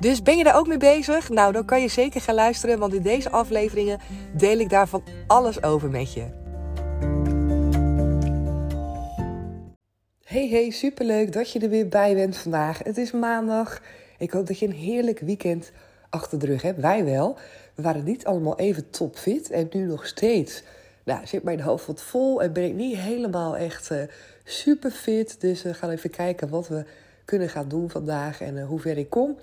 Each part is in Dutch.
Dus ben je daar ook mee bezig? Nou, dan kan je zeker gaan luisteren, want in deze afleveringen deel ik daarvan alles over met je. Hey, hey, superleuk dat je er weer bij bent vandaag. Het is maandag. Ik hoop dat je een heerlijk weekend achter de rug hebt. Wij wel. We waren niet allemaal even topfit en nu nog steeds. Nou, zit mijn hoofd wat vol en ben ik niet helemaal echt uh, super fit. Dus we gaan even kijken wat we kunnen gaan doen vandaag en uh, hoe ver ik kom.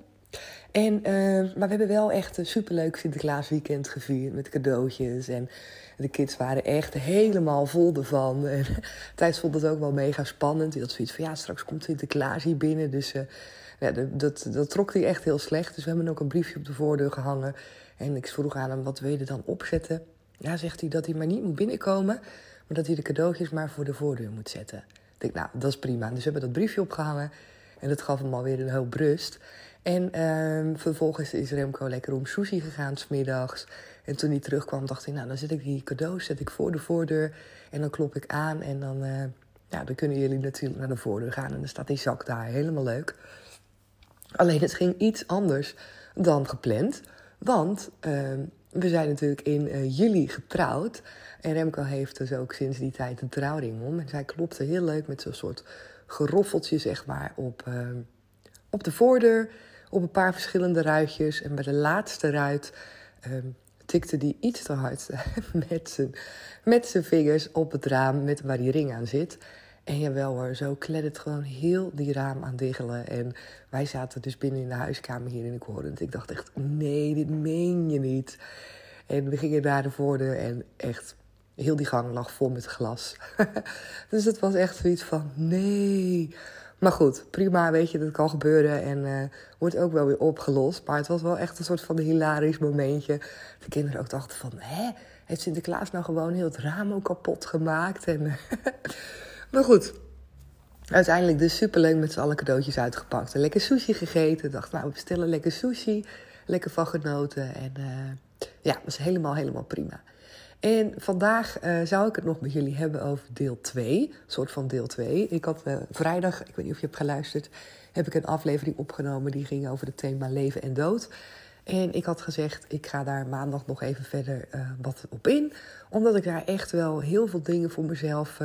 En, uh, maar we hebben wel echt een superleuk Sinterklaasweekend gevierd met cadeautjes. En de kids waren echt helemaal vol ervan. En Thijs vond het ook wel mega spannend. Hij had zoiets van, ja, straks komt Sinterklaas hier binnen. Dus uh, ja, dat, dat trok hij echt heel slecht. Dus we hebben ook een briefje op de voordeur gehangen. En ik vroeg aan hem, wat wil je dan opzetten? Ja, zegt hij dat hij maar niet moet binnenkomen. Maar dat hij de cadeautjes maar voor de voordeur moet zetten. Ik denk, nou, dat is prima. Dus we hebben dat briefje opgehangen. En dat gaf hem alweer een hoop rust. En uh, vervolgens is Remco lekker om sushi gegaan smiddags. En toen hij terugkwam dacht hij, nou dan zet ik die cadeaus zet ik voor de voordeur. En dan klop ik aan en dan, uh, ja, dan kunnen jullie natuurlijk naar de voordeur gaan. En dan staat die zak daar, helemaal leuk. Alleen het ging iets anders dan gepland. Want uh, we zijn natuurlijk in uh, juli getrouwd. En Remco heeft dus ook sinds die tijd een trouwring om. En zij klopte heel leuk met zo'n soort geroffeltje, zeg maar, op, ehm, op de voordeur op een paar verschillende ruitjes. En bij de laatste ruit um, tikte die iets te hard met zijn, met zijn vingers op het raam met waar die ring aan zit. En jawel hoor, zo kleddert gewoon heel die raam aan diggelen. En wij zaten dus binnen in de huiskamer hier in de hoorde Ik dacht echt, nee, dit meen je niet. En we gingen naar de voordeur en echt, heel die gang lag vol met glas. dus het was echt zoiets van, nee... Maar goed, prima, weet je, dat kan gebeuren en uh, wordt ook wel weer opgelost. Maar het was wel echt een soort van hilarisch momentje. De kinderen ook dachten van, hè, heeft Sinterklaas nou gewoon heel het raam ook kapot gemaakt? En, maar goed, uiteindelijk dus superleuk met z'n allen cadeautjes uitgepakt. En lekker sushi gegeten. Dacht, nou, we bestellen lekker sushi. Lekker van genoten. En uh, ja, was helemaal, helemaal prima. En vandaag uh, zou ik het nog met jullie hebben over deel 2. Een soort van deel 2. Ik had uh, vrijdag, ik weet niet of je hebt geluisterd, heb ik een aflevering opgenomen die ging over het thema leven en dood. En ik had gezegd, ik ga daar maandag nog even verder uh, wat op in. Omdat ik daar echt wel heel veel dingen voor mezelf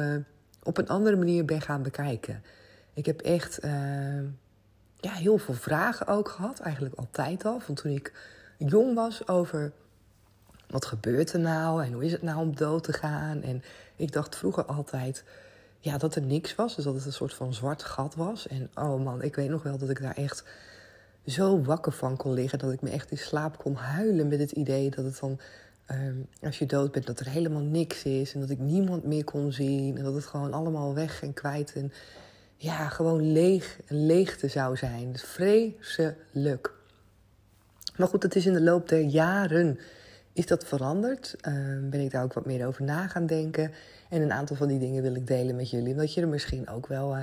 op een andere manier ben gaan bekijken. Ik heb echt ja, heel veel vragen ook gehad, eigenlijk altijd al. Van toen ik jong was over wat gebeurt er nou en hoe is het nou om dood te gaan? En ik dacht vroeger altijd ja, dat er niks was, dus dat het een soort van zwart gat was. En oh man, ik weet nog wel dat ik daar echt zo wakker van kon liggen dat ik me echt in slaap kon huilen met het idee dat het dan, um, als je dood bent, dat er helemaal niks is en dat ik niemand meer kon zien en dat het gewoon allemaal weg en kwijt en ja, gewoon leeg, een leegte zou zijn. Vreselijk. Maar goed, het is in de loop der jaren is dat veranderd? Uh, ben ik daar ook wat meer over na gaan denken? En een aantal van die dingen wil ik delen met jullie. Dat je er misschien ook wel uh,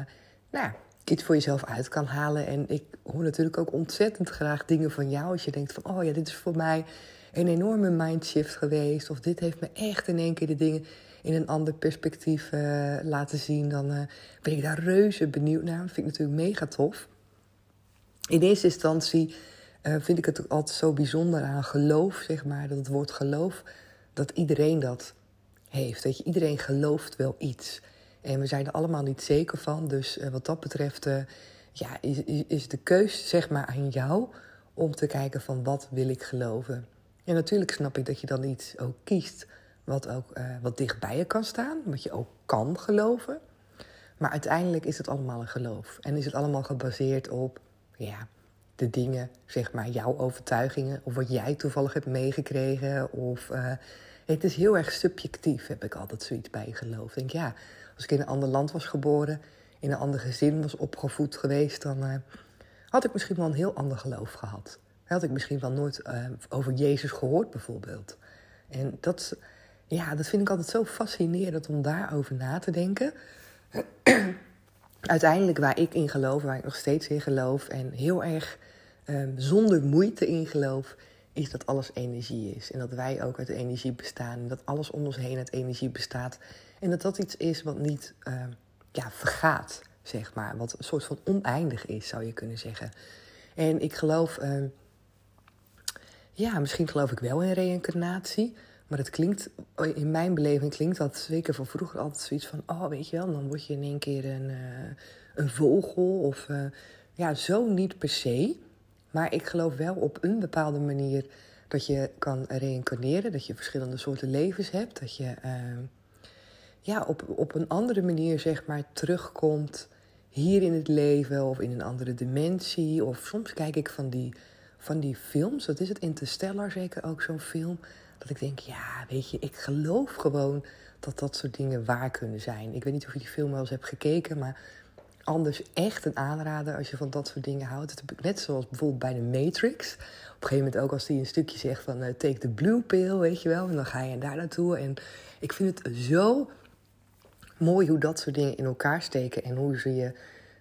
nou, iets voor jezelf uit kan halen. En ik hoor natuurlijk ook ontzettend graag dingen van jou. Als je denkt van, oh ja, dit is voor mij een enorme mindshift geweest. Of dit heeft me echt in één keer de dingen in een ander perspectief uh, laten zien. Dan uh, ben ik daar reuze benieuwd naar. Dat vind ik natuurlijk mega tof. In eerste instantie uh, vind ik het altijd zo bijzonder aan geloof, zeg maar. Dat het woord geloof, dat iedereen dat heeft. Dat je, iedereen gelooft wel iets. En we zijn er allemaal niet zeker van. Dus uh, wat dat betreft uh, ja, is, is de keus zeg maar aan jou om te kijken van wat wil ik geloven. En natuurlijk snap ik dat je dan iets ook kiest wat ook wat dicht bij je kan staan. Wat je ook kan geloven. Maar uiteindelijk is het allemaal een geloof. En is het allemaal gebaseerd op ja, de dingen, zeg maar, jouw overtuigingen, of wat jij toevallig hebt meegekregen. Of uh, het is heel erg subjectief, heb ik altijd zoiets bij geloof. Ik denk, ja, als ik in een ander land was geboren, in een ander gezin was opgevoed geweest, dan uh, had ik misschien wel een heel ander geloof gehad. had ik misschien wel nooit uh, over Jezus gehoord, bijvoorbeeld. En dat, ja, dat vind ik altijd zo fascinerend om daarover na te denken. Uiteindelijk waar ik in geloof, waar ik nog steeds in geloof en heel erg um, zonder moeite in geloof, is dat alles energie is. En dat wij ook uit energie bestaan. En dat alles om ons heen uit energie bestaat. En dat dat iets is wat niet uh, ja, vergaat, zeg maar. Wat een soort van oneindig is, zou je kunnen zeggen. En ik geloof, uh, ja, misschien geloof ik wel in reïncarnatie. Maar het klinkt, in mijn beleving klinkt dat zeker van vroeger altijd zoiets van... oh, weet je wel, dan word je in één keer een, uh, een vogel of... Uh, ja, zo niet per se. Maar ik geloof wel op een bepaalde manier dat je kan reïncarneren. Dat je verschillende soorten levens hebt. Dat je uh, ja, op, op een andere manier zeg maar terugkomt hier in het leven of in een andere dimensie. Of soms kijk ik van die, van die films, wat is het, Interstellar zeker ook zo'n film. Dat ik denk, ja, weet je, ik geloof gewoon dat dat soort dingen waar kunnen zijn. Ik weet niet of je die film wel eens hebt gekeken, maar anders echt een aanrader als je van dat soort dingen houdt. Net zoals bijvoorbeeld bij de Matrix. Op een gegeven moment ook als die een stukje zegt van uh, take the blue pill, weet je wel. En dan ga je daar naartoe. En ik vind het zo mooi hoe dat soort dingen in elkaar steken. En hoe ze je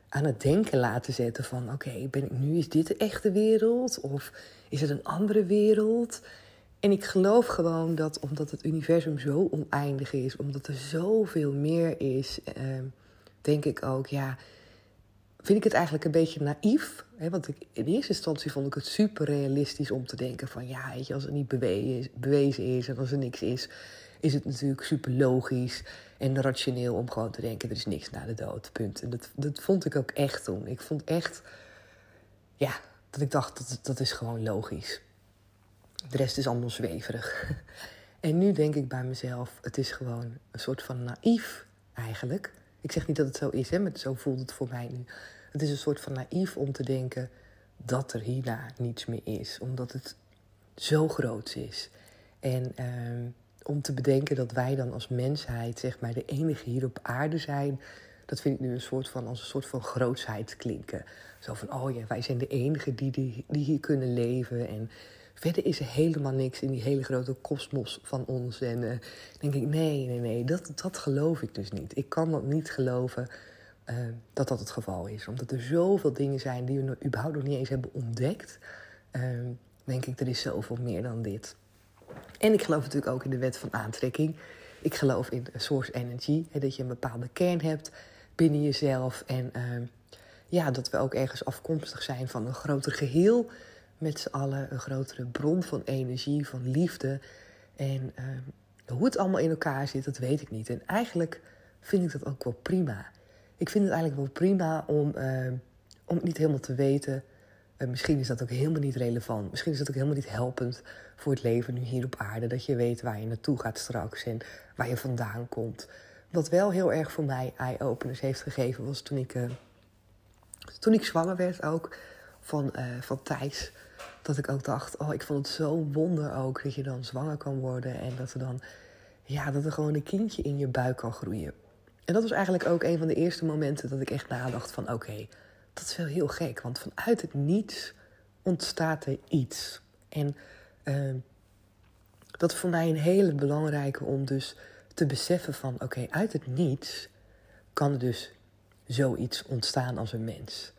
aan het denken laten zetten van... oké, ben ik nu, is dit de echte wereld? Of is het een andere wereld? En ik geloof gewoon dat omdat het universum zo oneindig is... omdat er zoveel meer is... Uh, denk ik ook, ja, vind ik het eigenlijk een beetje naïef. Hè? Want ik, in eerste instantie vond ik het super realistisch om te denken van... ja, weet je, als het niet bewezen is, bewezen is en als er niks is... is het natuurlijk super logisch en rationeel om gewoon te denken... er is niks na de dood, punt. En dat, dat vond ik ook echt toen. Ik vond echt, ja, dat ik dacht, dat, dat is gewoon logisch. De rest is allemaal zweverig. En nu denk ik bij mezelf, het is gewoon een soort van naïef eigenlijk... Ik zeg niet dat het zo is, hè, maar zo voelt het voor mij nu. Het is een soort van naïef om te denken dat er hierna niets meer is, omdat het zo groot is. En uh, om te bedenken dat wij dan als mensheid, zeg maar, de enige hier op aarde zijn, dat vind ik nu een soort van, als een soort van grootsheid klinken. Zo van, oh ja, wij zijn de enige die, die, die hier kunnen leven. En Verder is er helemaal niks in die hele grote kosmos van ons. En uh, denk ik, nee, nee, nee, dat, dat geloof ik dus niet. Ik kan dat niet geloven uh, dat dat het geval is. Omdat er zoveel dingen zijn die we überhaupt nog niet eens hebben ontdekt. Uh, denk ik, er is zoveel meer dan dit. En ik geloof natuurlijk ook in de wet van aantrekking. Ik geloof in source energy. Hè, dat je een bepaalde kern hebt binnen jezelf. En ja, dat we ook ergens afkomstig zijn van een groter geheel met z'n allen een grotere bron van energie, van liefde. En uh, hoe het allemaal in elkaar zit, dat weet ik niet. En eigenlijk vind ik dat ook wel prima. Ik vind het eigenlijk wel prima om, uh, om niet helemaal te weten. Misschien is dat ook helemaal niet relevant. Misschien is dat ook helemaal niet helpend voor het leven nu hier op aarde. Dat je weet waar je naartoe gaat straks en waar je vandaan komt. Wat wel heel erg voor mij eye-openers heeft gegeven was toen ik, toen ik zwanger werd ook van, van Thijs dat ik ook dacht, oh, ik vond het zo wonder ook dat je dan zwanger kan worden en dat er dan, ja, dat er gewoon een kindje in je buik kan groeien. En dat was eigenlijk ook een van de eerste momenten dat ik echt nadacht van, oké, dat is wel heel gek, want vanuit het niets ontstaat er iets. En uh, dat is voor mij een hele belangrijke om dus te beseffen van, oké, uit het niets kan er dus zoiets ontstaan als een mens.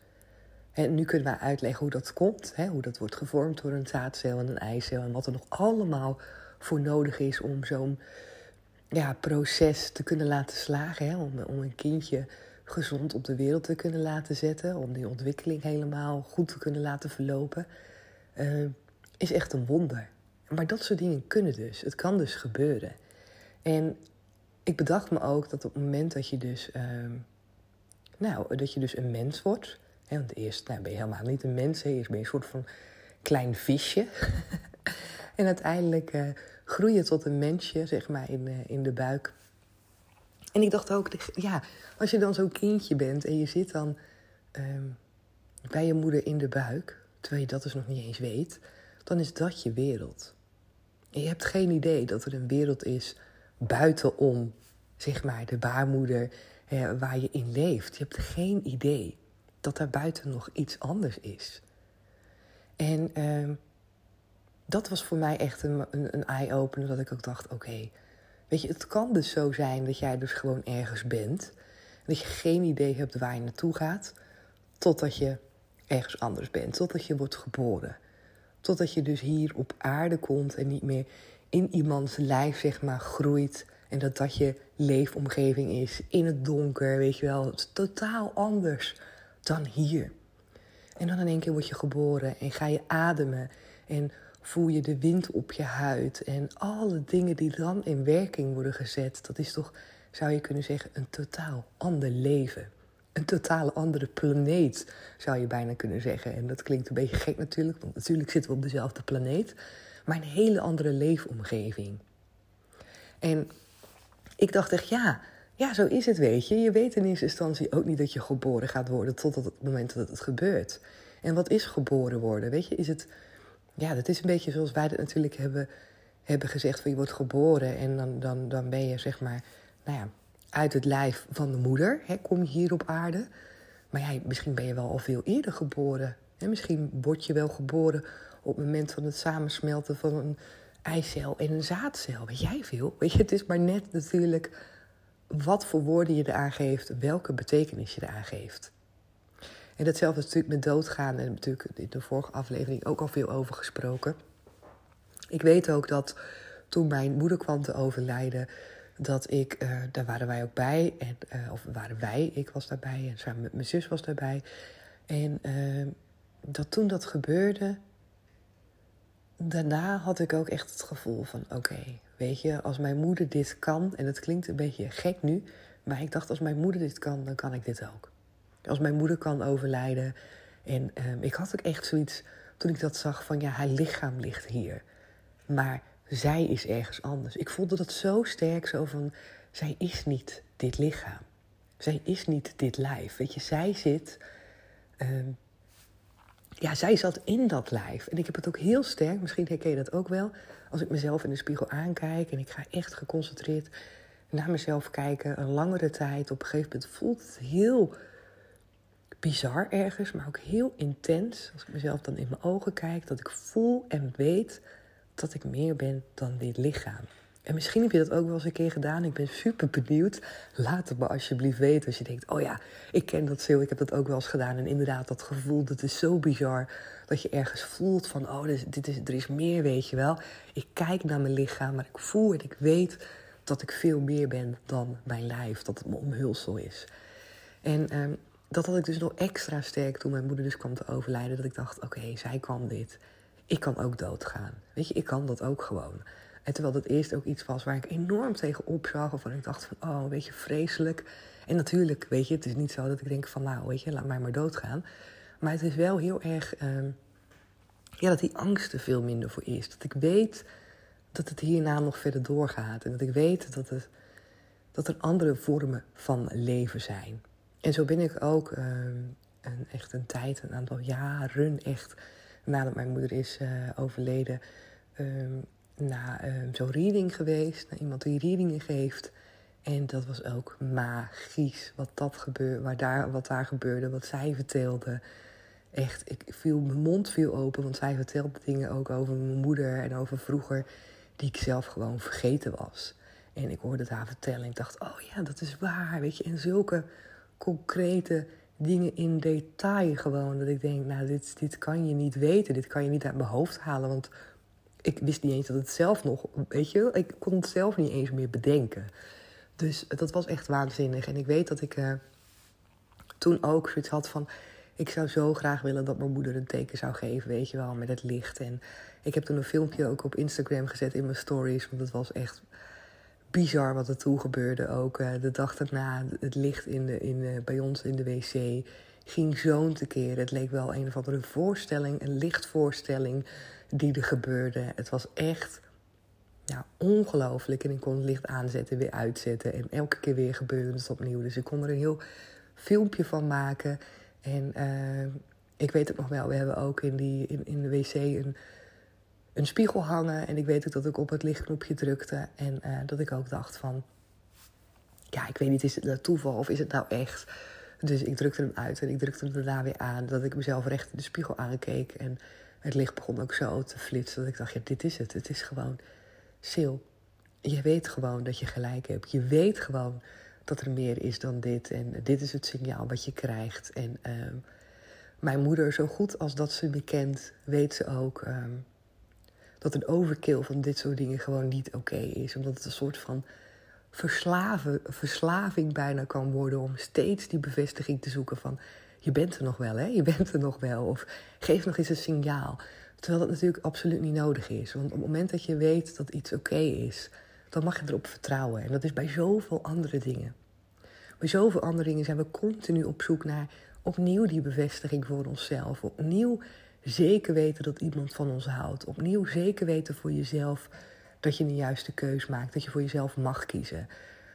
En nu kunnen we uitleggen hoe dat komt, hè, hoe dat wordt gevormd door een zaadcel en een eicel en wat er nog allemaal voor nodig is om zo'n ja, proces te kunnen laten slagen. Hè, om, om een kindje gezond op de wereld te kunnen laten zetten, om die ontwikkeling helemaal goed te kunnen laten verlopen, uh, is echt een wonder. Maar dat soort dingen kunnen dus. Het kan dus gebeuren. En ik bedacht me ook dat op het moment dat je dus, uh, nou, dat je dus een mens wordt, want eerst nou, ben je helemaal niet een mens. Eerst ben je een soort van klein visje. en uiteindelijk uh, groei je tot een mensje, zeg maar, in, uh, in de buik. En ik dacht ook, ja, als je dan zo'n kindje bent en je zit dan um, bij je moeder in de buik, terwijl je dat dus nog niet eens weet, dan is dat je wereld. Je hebt geen idee dat er een wereld is buitenom, zeg maar, de baarmoeder eh, waar je in leeft. Je hebt geen idee dat daar buiten nog iets anders is. En ehm, dat was voor mij echt een, een, een eye-opener. Dat ik ook dacht: oké, weet je, het kan dus zo zijn dat jij dus gewoon ergens bent. Dat je geen idee hebt waar je naartoe gaat. Totdat je ergens anders bent. Totdat je wordt geboren. Totdat je dus hier op aarde komt en niet meer in iemands lijf, zeg maar, groeit. En dat dat je leefomgeving is. In het donker, weet je wel. Het is totaal anders dan hier. En dan in één keer word je geboren en ga je ademen. En voel je de wind op je huid. En alle dingen die dan in werking worden gezet. Dat is toch, zou je kunnen zeggen, een totaal ander leven. Een totaal andere planeet, zou je bijna kunnen zeggen. En dat klinkt een beetje gek natuurlijk, want natuurlijk zitten we op dezelfde planeet. Maar een hele andere leefomgeving. En ik dacht echt, ja, ja, zo is het, weet je. Je weet in eerste instantie ook niet dat je geboren gaat worden tot het moment dat het gebeurt. En wat is geboren worden? Weet je, is het. Ja, dat is een beetje zoals wij het natuurlijk hebben, hebben gezegd: van je wordt geboren en dan, dan, dan ben je zeg maar, nou ja, uit het lijf van de moeder, hè, kom je hier op aarde. Maar ja, misschien ben je wel al veel eerder geboren. En misschien word je wel geboren op het moment van het samensmelten van een eicel en een zaadcel. Weet jij veel? Weet je, het is maar net natuurlijk wat voor woorden je eraan geeft, welke betekenis je eraan geeft. En datzelfde is natuurlijk met doodgaan. En natuurlijk in de vorige aflevering ook al veel over gesproken. Ik weet ook dat toen mijn moeder kwam te overlijden, dat ik, uh, daar waren wij ook bij. En, uh, of waren wij, ik was daarbij en samen met mijn zus was daarbij. En uh, dat toen dat gebeurde, daarna had ik ook echt het gevoel van: oké, weet je, als mijn moeder dit kan, en het klinkt een beetje gek nu, maar ik dacht: als mijn moeder dit kan, dan kan ik dit ook. Als mijn moeder kan overlijden. En um, ik had ook echt zoiets toen ik dat zag: van ja, haar lichaam ligt hier. Maar zij is ergens anders. Ik voelde dat zo sterk, zo van: zij is niet dit lichaam. Zij is niet dit lijf. Weet je, zij zit. Um, ja, zij zat in dat lijf. En ik heb het ook heel sterk, misschien herken je dat ook wel, als ik mezelf in de spiegel aankijk en ik ga echt geconcentreerd naar mezelf kijken, een langere tijd. Op een gegeven moment voelt het heel bizar ergens, maar ook heel intens. Als ik mezelf dan in mijn ogen kijk, dat ik voel en weet dat ik meer ben dan dit lichaam. En misschien heb je dat ook wel eens een keer gedaan. Ik ben super benieuwd. Laat het me alsjeblieft weten als je denkt: oh ja, ik ken dat veel. Ik heb dat ook wel eens gedaan. En inderdaad, dat gevoel, dat is zo bizar. Dat je ergens voelt van: oh, dit is, er is meer, weet je wel. Ik kijk naar mijn lichaam, maar ik voel en ik weet dat ik veel meer ben dan mijn lijf. Dat het mijn omhulsel is. En ehm, dat had ik dus nog extra sterk toen mijn moeder dus kwam te overlijden. Dat ik dacht: oké, zij kan dit. Ik kan ook doodgaan. Weet je, ik kan dat ook gewoon. En terwijl dat eerst ook iets was waar ik enorm tegen opzag. Of waar ik dacht van, oh, weet je, vreselijk. En natuurlijk, weet je, het is niet zo dat ik denk van, nou, weet je, laat mij maar doodgaan. Maar het is wel heel erg, uh, ja, dat die angst er veel minder voor is. Dat ik weet dat het hierna nog verder doorgaat. En dat ik weet dat, het, dat er andere vormen van leven zijn. En zo ben ik ook een, echt een tijd, een aantal jaren echt, nadat mijn moeder is uh, overleden... Ehm, naar um, zo'n reading geweest, naar iemand die readingen geeft. En dat was ook magisch wat, dat gebeurde, waar daar, wat daar gebeurde, wat zij vertelde. Echt, ik viel, mijn mond viel open, want zij vertelde dingen ook over mijn moeder en over vroeger, die ik zelf gewoon vergeten was. En ik hoorde haar vertellen en ik dacht, oh ja, dat is waar, weet je. En zulke concrete dingen in detail gewoon, dat ik denk, nou, dit, dit kan je niet weten, dit kan je niet uit mijn hoofd halen, want ik wist niet eens dat het zelf nog, weet je, ik kon het zelf niet eens meer bedenken. Dus dat was echt waanzinnig. En ik weet dat ik uh, toen ook zoiets had van, ik zou zo graag willen dat mijn moeder een teken zou geven, weet je wel, met het licht. En ik heb toen een filmpje ook op Instagram gezet in mijn stories, want het was echt bizar wat er toen gebeurde ook. Uh, de dag daarna, het licht in de, in, uh, bij ons in de wc ging zo'n tekeer. Het leek wel een of andere voorstelling, een lichtvoorstelling die er gebeurde. Het was echt ja, ongelooflijk. En ik kon het licht aanzetten, weer uitzetten. En elke keer weer gebeurde het opnieuw. Dus ik kon er een heel filmpje van maken. En uh, ik weet het nog wel, we hebben ook in, die, in, in de wc een, een spiegel hangen. En ik weet ook dat ik op het lichtknopje drukte. En uh, dat ik ook dacht van... Ja, ik weet niet, is het nou toeval of is het nou echt? Dus ik drukte hem uit en ik drukte hem daarna weer aan. Dat ik mezelf recht in de spiegel aankeek. En Het licht begon ook zo te flitsen dat ik dacht, ja, dit is het. Het is gewoon Sil. Je weet gewoon dat je gelijk hebt. Je weet gewoon dat er meer is dan dit. En dit is het signaal wat je krijgt. En ehm, mijn moeder, zo goed als dat ze me kent, weet ze ook ehm, dat een overkill van dit soort dingen gewoon niet oké is. Omdat het een soort van verslaven, verslaving bijna kan worden om steeds die bevestiging te zoeken van je bent er nog wel, hè? Je bent er nog wel. Of geef nog eens een signaal. Terwijl dat natuurlijk absoluut niet nodig is. Want op het moment dat je weet dat iets oké is, dan mag je erop vertrouwen. En dat is bij zoveel andere dingen. Bij zoveel andere dingen zijn we continu op zoek naar opnieuw die bevestiging voor onszelf. Opnieuw zeker weten dat iemand van ons houdt. Opnieuw zeker weten voor jezelf dat je een juiste keus maakt. Dat je voor jezelf mag kiezen.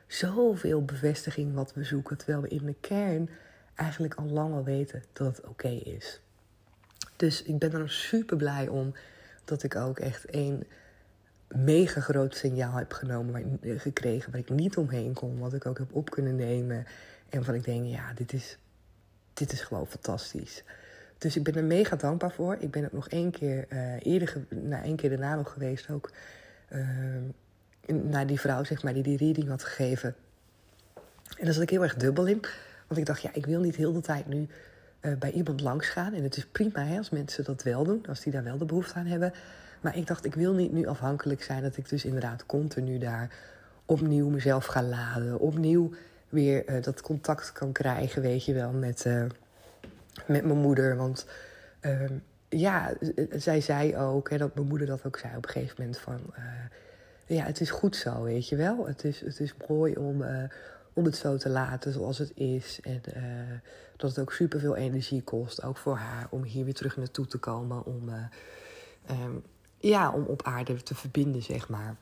Zoveel bevestiging wat we zoeken, terwijl we in de kern eigenlijk al lang al weten dat het oké is. Dus ik ben er super blij om dat ik ook echt een mega groot signaal heb genomen, waar eh, gekregen, waar ik niet omheen kon, wat ik ook heb op kunnen nemen. En van ik denk, ja, dit is, dit is gewoon fantastisch. Dus ik ben er mega dankbaar voor. Ik ben ook nog één keer uh, eerder, nou, één keer daarna nog geweest ook. Uh, naar die vrouw, zeg maar, die die reading had gegeven. En daar zat ik heel erg dubbel in. Want ik dacht, ja, ik wil niet heel de tijd nu uh, bij iemand langs gaan. En het is prima hè, als mensen dat wel doen, als die daar wel de behoefte aan hebben. Maar ik dacht, ik wil niet nu afhankelijk zijn dat ik dus inderdaad continu daar opnieuw mezelf ga laden. Opnieuw weer uh, dat contact kan krijgen, weet je wel, met, uh, met mijn moeder. Want uh, ja, zij zei ook, hè, dat mijn moeder dat ook zei op een gegeven moment van... ja, het is goed zo, weet je wel. Het is, het is mooi om, om het zo te laten zoals het is. En dat het ook superveel energie kost, ook voor haar, om hier weer terug naartoe te komen. Om, um, ja, om op aarde te verbinden, zeg maar.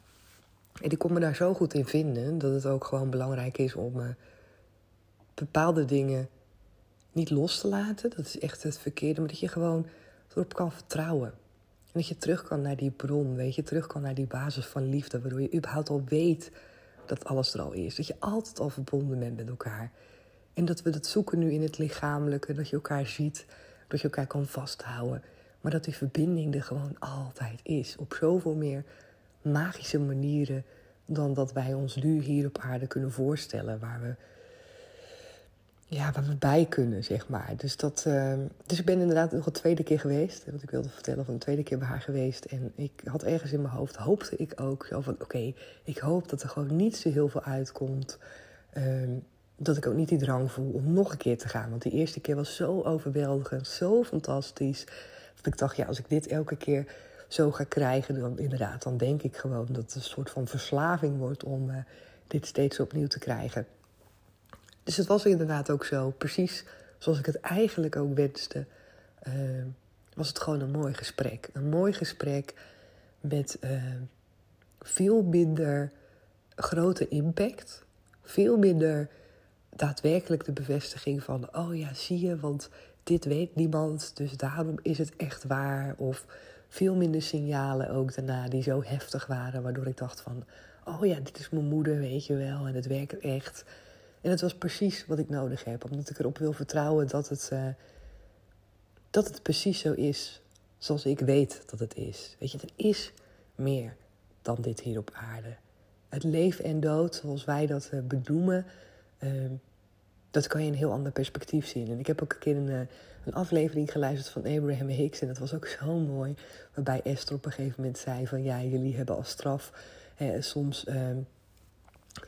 En ik kon me daar zo goed in vinden dat het ook gewoon belangrijk is om uh, bepaalde dingen niet los te laten. Dat is echt het verkeerde, maar dat je gewoon erop kan vertrouwen. En dat je terug kan naar die bron, weet je, terug kan naar die basis van liefde, waardoor je überhaupt al weet dat alles er al is. Dat je altijd al verbonden bent met elkaar. En dat we dat zoeken nu in het lichamelijke, dat je elkaar ziet, dat je elkaar kan vasthouden. Maar dat die verbinding er gewoon altijd is. Op zoveel meer magische manieren dan dat wij ons nu hier op aarde kunnen voorstellen. Waar we, ja, waar we bij kunnen, zeg maar. Dus, dat, uh, dus ik ben inderdaad nog een tweede keer geweest. Wat ik wilde vertellen, van een tweede keer bij haar geweest. En ik had ergens in mijn hoofd, hoopte ik ook zo van... oké, ik hoop dat er gewoon niet zo heel veel uitkomt... Uh, dat ik ook niet die drang voel om nog een keer te gaan. Want die eerste keer was zo overweldigend, zo fantastisch. Dat ik dacht, ja, als ik dit elke keer zo ga krijgen, dan inderdaad, dan denk ik gewoon dat het een soort van verslaving wordt om uh, dit steeds opnieuw te krijgen. Dus het was inderdaad ook zo, precies zoals ik het eigenlijk ook wenste, uh, was het gewoon een mooi gesprek. Een mooi gesprek met uh, veel minder grote impact, veel minder daadwerkelijk de bevestiging van, oh ja, zie je, want dit weet niemand, dus daarom is het echt waar. Of veel minder signalen ook daarna die zo heftig waren, waardoor ik dacht van, oh ja, dit is mijn moeder, weet je wel, en het werkt echt. En het was precies wat ik nodig heb, omdat ik erop wil vertrouwen dat het, uh, dat het precies zo is zoals ik weet dat het is. Weet je, er is meer dan dit hier op aarde. Het leven en dood, zoals wij dat uh, benoemen, uh, dat kan je een heel ander perspectief zien. En ik heb ook een keer een, eh, een aflevering geluisterd van Abraham Hicks. En dat was ook zo mooi. Waarbij Esther op een gegeven moment zei van... ja, jullie hebben als straf soms uh,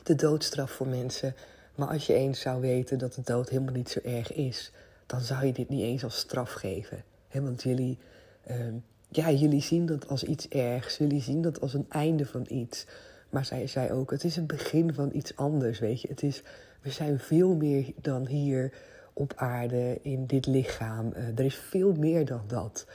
de doodstraf voor mensen. Maar als je eens zou weten dat de dood helemaal niet zo erg is... dan zou je dit niet eens als straf geven. Want jullie, uh, ja, jullie zien dat als iets ergs. Jullie zien dat als een einde van iets. Maar zij zei ook, het is een begin van iets anders, weet je. Het is we zijn veel meer dan hier op aarde in dit lichaam. Uh, er is veel meer dan dat.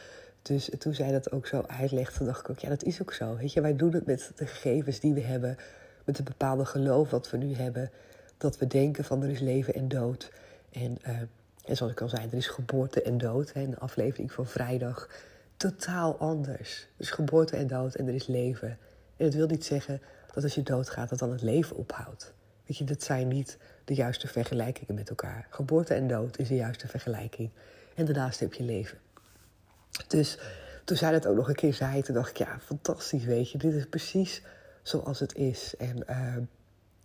Dus toen zij dat ook zo uitlegde, dacht ik ook, ja, dat is ook zo. Weet je, wij doen het met de gegevens die we hebben, met een bepaalde geloof wat we nu hebben. Dat we denken van er is leven en dood. En, uh, en zoals ik al zei, er is geboorte en dood. In de aflevering van vrijdag. Totaal anders. Dus geboorte en dood en er is leven. En het wil niet zeggen dat als je doodgaat, dat dan het leven ophoudt. Weet je, dat zijn niet de juiste vergelijkingen met elkaar. Geboorte en dood is de juiste vergelijking. En daarnaast heb je leven. Dus toen zij dat ook nog een keer zei, toen dacht ik, ja, fantastisch, weet je. Dit is precies zoals het is. En uh,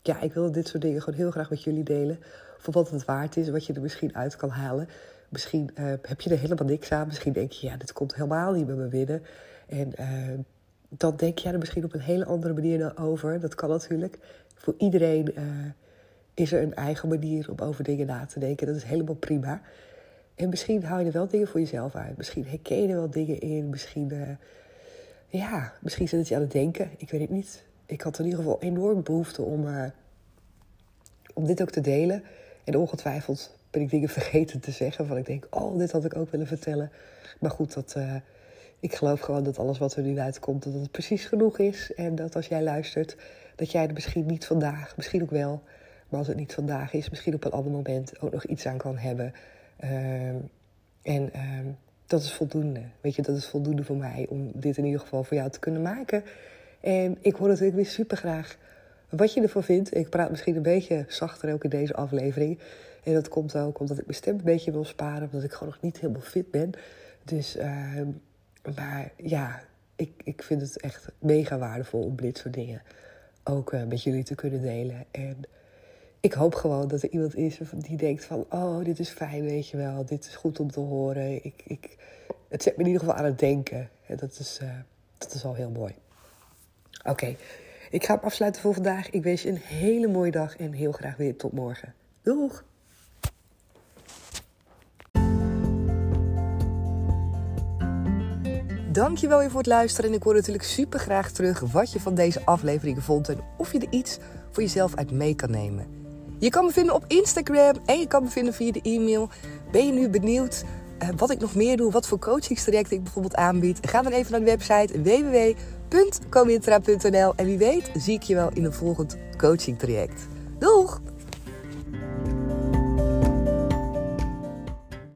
ja, ik wil dit soort dingen gewoon heel graag met jullie delen. Voor wat het waard is, wat je er misschien uit kan halen. Misschien uh, heb je er helemaal niks aan. Misschien denk je, ja, dit komt helemaal niet bij me binnen. En uh, dan denk je er misschien op een hele andere manier over. Dat kan natuurlijk. Voor iedereen is er een eigen manier om over dingen na te denken. Dat is helemaal prima. En misschien hou je er wel dingen voor jezelf uit. Misschien herken je er wel dingen in. Misschien, ja, misschien zit het je aan het denken. Ik weet het niet. Ik had in ieder geval enorm behoefte om, uh, om dit ook te delen. En ongetwijfeld ben ik dingen vergeten te zeggen. Van ik denk, oh, dit had ik ook willen vertellen. Maar goed, dat, uh, ik geloof gewoon dat alles wat er nu uitkomt, dat het precies genoeg is. En dat als jij luistert, dat jij er misschien niet vandaag, misschien ook wel... maar als het niet vandaag is, misschien op een ander moment ook nog iets aan kan hebben... Uh, en uh, dat is voldoende. Weet je, dat is voldoende voor mij om dit in ieder geval voor jou te kunnen maken. En ik hoor natuurlijk weer super graag wat je ervan vindt. Ik praat misschien een beetje zachter ook in deze aflevering. En dat komt ook omdat ik mijn stem een beetje wil sparen, omdat ik gewoon nog niet helemaal fit ben. Dus, uh, maar ja, ik, ik vind het echt mega waardevol om dit soort dingen ook uh, met jullie te kunnen delen. En ik hoop gewoon dat er iemand is die denkt van... oh, dit is fijn, weet je wel. Dit is goed om te horen. Ik, ik, het zet me in ieder geval aan het denken. En dat is, uh, dat is al heel mooi. Oké, ik ga hem afsluiten voor vandaag. Ik wens je een hele mooie dag en heel graag weer tot morgen. Doeg! Dankjewel weer voor het luisteren. En ik hoor natuurlijk super graag terug wat je van deze aflevering vond. En of je er iets voor jezelf uit mee kan nemen. Je kan me vinden op Instagram en je kan me vinden via de e-mail. Ben je nu benieuwd uh, wat ik nog meer doe, wat voor coachingstrajecten ik bijvoorbeeld aanbied? Ga dan even naar de website www.comintra.nl en wie weet zie ik je wel in een volgend coaching traject. Doeg!